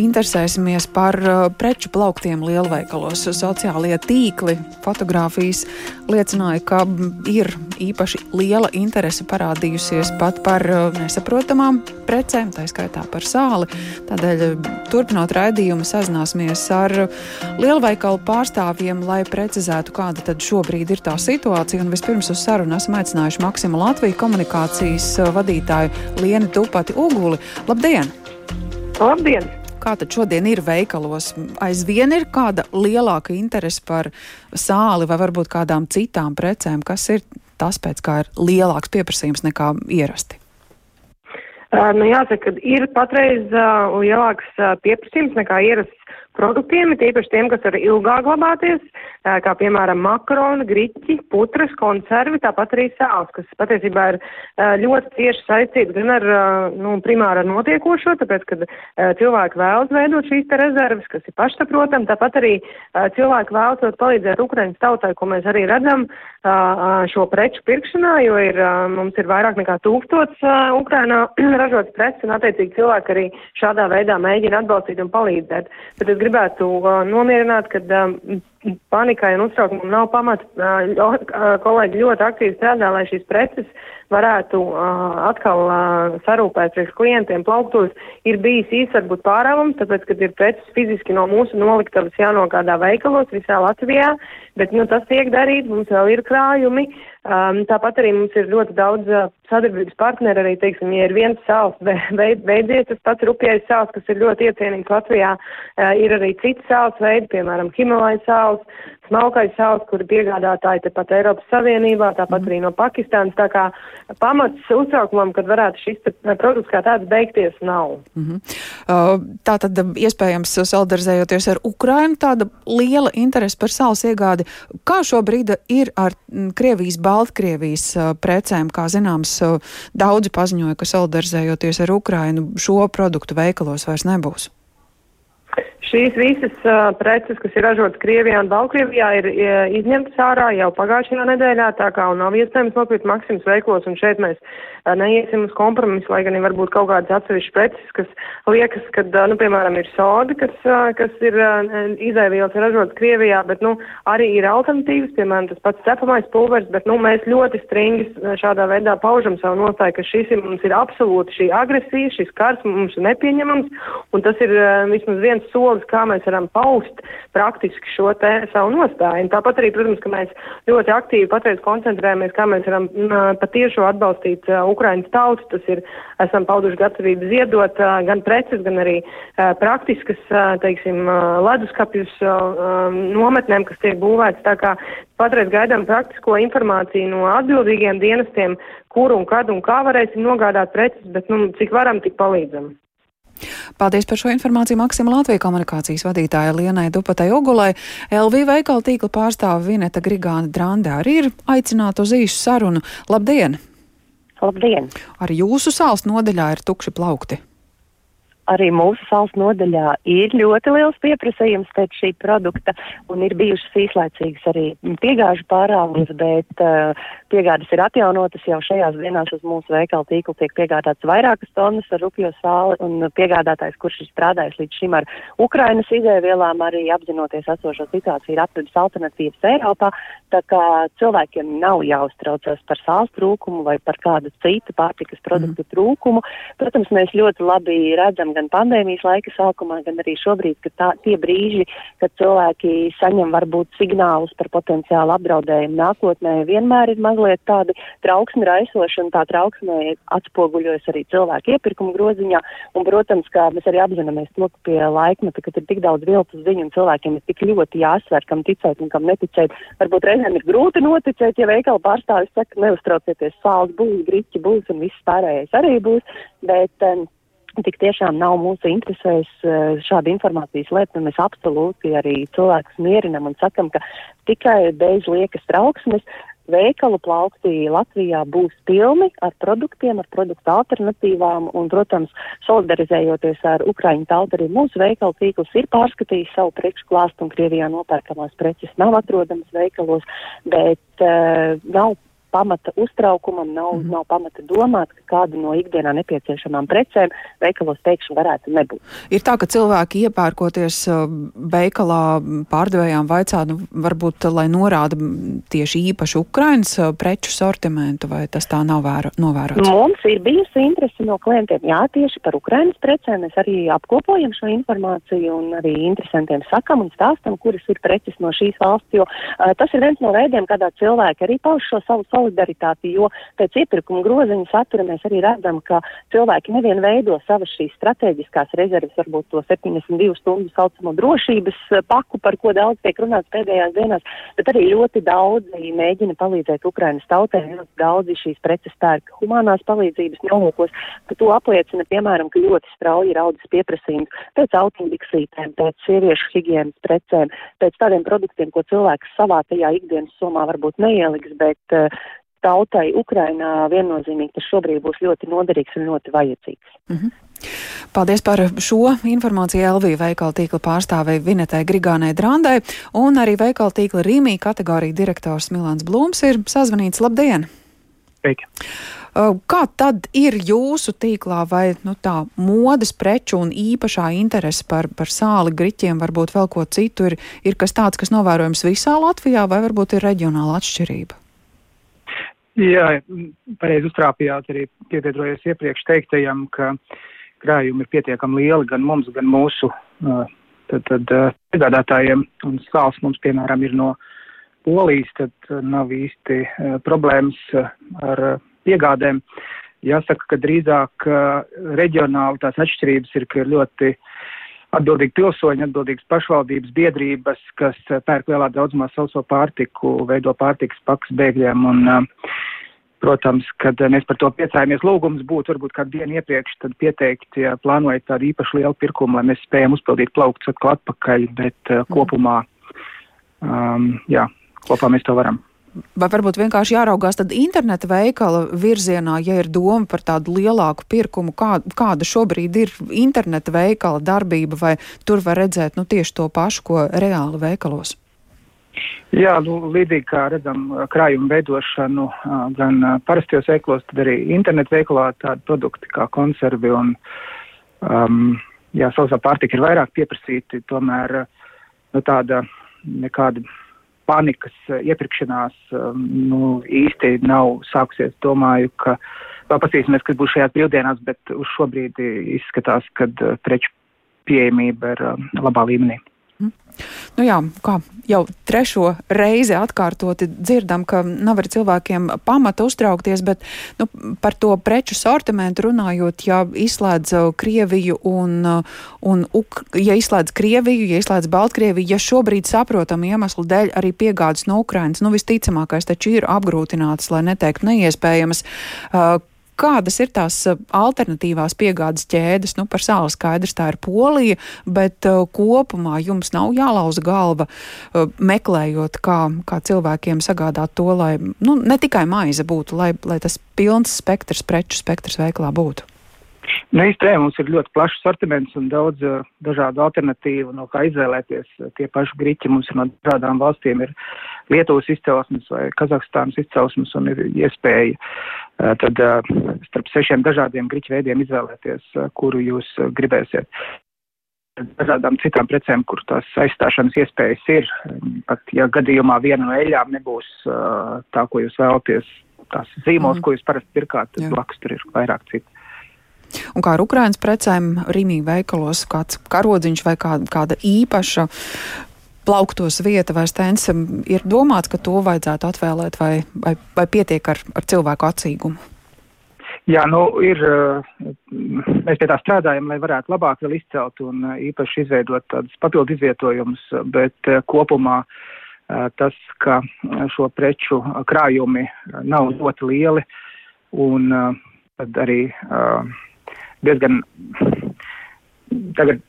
Interesēsimies par uh, preču plauktiem lielveikalos. Sociālie tīkli, fotografijas liecināja, ka ir īpaši liela interese parādījusies pat par uh, nesaprotamām precēm, tā skaitā par sāli. Tādēļ, uh, turpinot raidījumu, sazināsimies ar lielveikalu pārstāvjiem, lai precizētu, kāda tad šobrīd ir tā situācija. Un vispirms uz sarunu esam aicinājuši Maksimu Latviju komunikācijas vadītāju Lienu Tupati Uguli. Labdien! Labdien! Kā tad šodien ir veikalos? Aizvien ir kāda lielāka interese par sāli vai varbūt kādām citām precēm, kas ir tas, pēc kā ir lielāks pieprasījums nekā ierasti? Uh, nu, jāsaka, ka ir patreiz uh, lielāks uh, pieprasījums nekā ierasts produktiem, tīpaši tiem, kas var ilgāk glabāties, kā piemēram makaroni, griķi, putras, konservi, tāpat arī sāls, kas patiesībā ir ļoti cieši saistīts gan ar, nu, primāri ar notiekošo, tāpēc, kad cilvēki vēlas veidot šīs te rezerves, kas ir pašsaprotam, tāpat arī cilvēki vēlas palīdzēt Ukraiņas tautai, ko mēs arī redzam šo preču pirkšanā, jo ir, mums ir vairāk nekā tūkstots Ukrainā ražots preces, un attiecīgi cilvēki arī šādā veidā mēģina atbalstīt un palīdzēt. Bet es gribētu nomierināt, ka panikai un uztraukumam nav pamata. Kolēģi ļoti aktīvi strādā, lai šīs preces varētu atkal sarūpēt priekš klientiem plauktos. Ir bijis īsts varbūt pārāvums, tāpēc, kad ir preces fiziski no mūsu noliktavas jānogādā veikalos visā Latvijā, bet nu, tas tiek darīts, mums vēl ir krājumi. Um, tāpat arī mums ir ļoti daudz uh, sadarbības partneri, arī, teiksim, ja ir viens sāls veid, veidies, tas pats rupjais sāls, kas ir ļoti iecienīgs Latvijā, uh, ir arī cits sāls veidi, piemēram, Himalaya sāls, smalkais sāls, kuri piegādātāji tepat Eiropas Savienībā, tāpat mm. arī no Pakistānas. Tā kā pamats uztraukumam, kad varētu šis produkts kā tāds beigties, nav. Mm -hmm. uh, tā tad iespējams solidarizējoties ar Ukrainu, tāda liela interese par sāls iegādi. Kā šobrīd ir ar Krievijas, Baltkrievijas uh, precēm? Kā zināms, uh, daudzi paziņoja, ka solidarizējoties ar Ukrainu šo produktu veikalos vairs nebūs. Šīs visas uh, preces, kas ir ražotas Krievijā un Baltkrievijā, ir uh, izņemtas ārā jau pagājušajā nedēļā, tā kā nav iespējams nopirkt Maksimas veiklos, un šeit mēs uh, neiesim uz kompromisu, lai gan ir varbūt kaut kādas atsevišķas preces, kas liekas, ka, uh, nu, piemēram, ir soda, kas, uh, kas ir uh, izaivielas ražotas Krievijā, bet, nu, arī ir alternatīvas, piemēram, tas pats cepamais pulvers, bet, nu, mēs ļoti stringi šādā veidā paužam savu nostāju, ka šis ir, mums ir absolūti šī agresija, šis kars mums ir nepieņemams, un tas ir uh, vismaz viens solis solis, kā mēs varam paust praktiski šo te savu nostāju. Un tāpat arī, protams, ka mēs ļoti aktīvi patreiz koncentrējamies, kā mēs varam patiešo atbalstīt uh, Ukraiņas tautu. Tas ir, esam pauduši gatavību ziedot uh, gan preces, gan arī uh, praktiskas, teiksim, leduskapjus nometnēm, kas tiek būvēts. Tā kā patreiz gaidām praktisko informāciju no atbildīgiem dienestiem, kur un kad un kā varēsim nogādāt preces, bet, nu, cik varam, tik palīdzam. Paldies par šo informāciju Maksima Latvijas komunikācijas vadītāja Lienai Dupatai Ogulai. LV veikala tīkla pārstāve Vineta Grigāna Drandē arī ir aicināta uz īsu sarunu. Labdien! Labdien! Arī jūsu sāls nodeļā ir tukši plaukti arī mūsu salas nodaļā ir ļoti liels pieprasījums pēc šī produkta un ir bijušas īslaicīgas arī piegāžu pārāvums, bet uh, piegādes ir atjaunotas jau šajās dienās uz mūsu veikalu tīklu tiek piegādāts vairākas tonnas ar rupjo sāli un piegādātājs, kurš ir strādājis līdz šim ar Ukrainas izēvielām, arī apzinoties esošo situāciju, ir atradis alternatīvas Eiropā, tā kā cilvēkiem nav jāuztraucas par sāls trūkumu vai par kādu citu pārtikas produktu mm. trūkumu. Protams, mēs ļoti labi redzam, gan pandēmijas laika sākumā, gan arī šobrīd, ka tā, tie brīži, kad cilvēki saņem varbūt signālus par potenciālu apdraudējumu nākotnē, vienmēr ir mazliet tādi trauksmi raisoši, un tā trauksme atspoguļojas arī cilvēku iepirkuma groziņā. Un, protams, kā mēs arī apzināmies to, ka pie laikmeta, kad ir tik daudz viltus ziņu un cilvēkiem ir tik ļoti jāsver, kam ticēt un kam neticēt, varbūt reizēm ir grūti noticēt, ja veikala pārstāvis saka, neuztraucieties, sāls būs, griķi būs un viss pārējais arī būs, bet um, tik tiešām nav mūsu interesēs eh, šādu informāciju slēpt, un mēs absolūti arī cilvēkus mierinam un sakam, ka tikai bez liekas trauksmes veikalu plaukti Latvijā būs pilni ar produktiem, ar produktu alternatīvām, un, protams, solidarizējoties ar Ukraiņu tautu, arī mūsu veikalu tīkls ir pārskatījis savu priekšklāstu, un Krievijā nopērkamās preces nav atrodamas veikalos, bet uh, nav pamata uztraukumam, nav, mm -hmm. nav pamata domāt, ka kādu no ikdienā nepieciešamām precēm veikalos pēkšņi varētu nebūt. Ir tā, ka cilvēki iepērkoties veikalā pārdevējām vaicā, nu, varbūt, lai norāda tieši īpašu Ukrainas preču sortimentu, vai tas tā nav vēro, novērots? Mums ir bijusi interese no klientiem, jā, tieši par Ukrainas precēm. Mēs arī apkopojam šo informāciju un arī interesantiem sakam un stāstam, kuras ir preces no šīs valsts, jo uh, tas ir viens no veidiem, kādā cilvēki arī pauž šo savu solidaritāti, jo pēc iepirkuma groziņa satura mēs arī redzam, ka cilvēki nevien veido savas šīs strateģiskās rezerves, varbūt to 72 stundu saucamo drošības paku, par ko daudz tiek runāts pēdējās dienās, bet arī ļoti daudzi mēģina palīdzēt Ukrainas tautai, ļoti daudzi šīs preces pērk humanās palīdzības nolūkos, ka to apliecina, piemēram, ka ļoti strauji ir audzis pieprasījums pēc autombiksītēm, pēc sieviešu higienas precēm, pēc tādiem produktiem, ko cilvēks savā tajā ikdienas somā varbūt neieliks, bet uh, tautai Ukrainā viennozīmīgi tas šobrīd būs ļoti noderīgs un ļoti vajadzīgs. Mm -hmm. Paldies par šo informāciju Elvija veikala tīkla pārstāvei Vinetē Grigānai Drandai un arī veikala tīkla Rīmī kategorija direktors Milans Blūms ir sazvanīts. Labdien! Sveiki! Kā tad ir jūsu tīklā, vai nu, tā modes preču un īpašā interese par, par sāli, griķiem, varbūt vēl ko citu, ir, ir kas tāds, kas novērojams visā Latvijā, vai varbūt ir reģionāla atšķirība? Jā, pareizi uztrāpījāt arī pievienojies iepriekš teiktajam, ka krājumi ir pietiekami lieli gan mums, gan mūsu tad, tad, piegādātājiem, un sāls mums, piemēram, ir no Polijas, tad nav īsti problēmas ar piegādēm. Jāsaka, ka drīzāk reģionāli tās atšķirības ir, ka ir ļoti atbildīgi pilsoņi, atbildīgas pašvaldības biedrības, kas pērk lielā daudzumā sauso pārtiku, veido pārtikas pakas bēgļiem un Protams, kad mēs par to priecājamies, lūgums būtu varbūt kādu dienu iepriekš pieteikt, ja plānojat tādu īpaši lielu pirkumu, lai mēs spējam uzpildīt plauktus atkal atpakaļ, bet uh, kopumā, um, jā, kopā mēs to varam. Vai varbūt vienkārši jāraugās tad interneta veikala virzienā, ja ir doma par tādu lielāku pirkumu, kā, kāda šobrīd ir interneta veikala darbība, vai tur var redzēt nu, tieši to pašu, ko reāli veikalos? Jā, nu, līdzīgi kā redzam krājumu veidošanu gan parastajos veiklos, tad arī internetu veikalā tādi produkti kā konservi un um, jā, sausā pārtika ir vairāk pieprasīti, tomēr nu, tāda nekāda panikas eh, iepirkšanās um, nu, īsti nav sākusies. Domāju, ka vēl pasīsimies, kas būs šajās brīvdienās, bet uz šo brīdi izskatās, ka eh, preču pieejamība ir labā līmenī. Mm. Nu jā, kā jau trešo reizi atkārtoti dzirdam, ka nav arī cilvēkiem pamata uztraukties, bet nu, par to preču sortimentu runājot, ja izslēdz uh, Krieviju un, uh, un Uk ja izslēdz Krieviju, ja izslēdz Baltkrieviju, ja šobrīd saprotam iemeslu dēļ arī piegādes no Ukrainas, nu visticamākais taču ir apgrūtināts, lai neteikt neiespējamas. Uh, Kādas ir tās uh, alternatīvās piegādes ķēdes? Nu, par sāli skaidrs tā ir Polija, bet uh, kopumā jums nav jālauza galva uh, meklējot, kā, kā cilvēkiem sagādāt to, lai nu, ne tikai maize būtu, lai, lai tas pilns spektrs, preču spektrs veiklā būtu. Nu, īstenībā mums ir ļoti plašs sortiments un daudz uh, dažādu alternatīvu, no kā izvēlēties. Tie paši griķi mums ir no dažādām valstīm, ir Lietuvas izcelsmes vai Kazahstānas izcelsmes un ir iespēja uh, tad uh, starp sešiem dažādiem griķu veidiem izvēlēties, uh, kuru jūs uh, gribēsiet. Dažādām citām precēm, kur tās aizstāšanas iespējas ir, pat ja gadījumā viena no eļļām nebūs uh, tā, ko jūs vēlaties, tās zīmols, mm. ko jūs parasti pirkāt, tad blakus tur ir vairāk citu. Un kā ar Ukrainas precēm, Rīmī veikalos, kāds karodziņš vai kāda, kāda īpaša plauktos vieta vai stends ir domāts, ka to vajadzētu atvēlēt vai, vai, vai pietiek ar, ar cilvēku acīgumu? Jā, nu ir, mēs pie tā strādājam, lai varētu labāk vēl izcelt un īpaši izveidot tādus papildu izvietojumus, bet kopumā tas, ka šo preču krājumi nav ļoti lieli un tad arī uh, diezgan tagad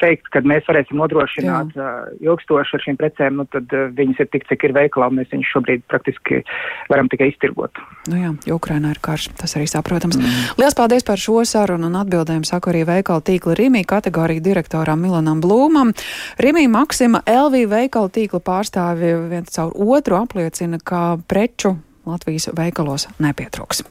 teikt, ka mēs varēsim nodrošināt Jā. uh, ilgstoši ar šīm precēm, nu tad uh, viņas ir tik, cik ir veikalā, un mēs viņus šobrīd praktiski varam tikai iztirgot. Nu jā, jo Ukrainā ir karš, tas arī saprotams. Mm. Lielas paldies par šo sarunu un atbildējumu saku arī veikala tīkla Rimī kategorija direktoram Milanam Blūmam. Rimī Maksima LV veikala tīkla pārstāvi viens caur otru apliecina, ka preču Latvijas veikalos nepietrūks.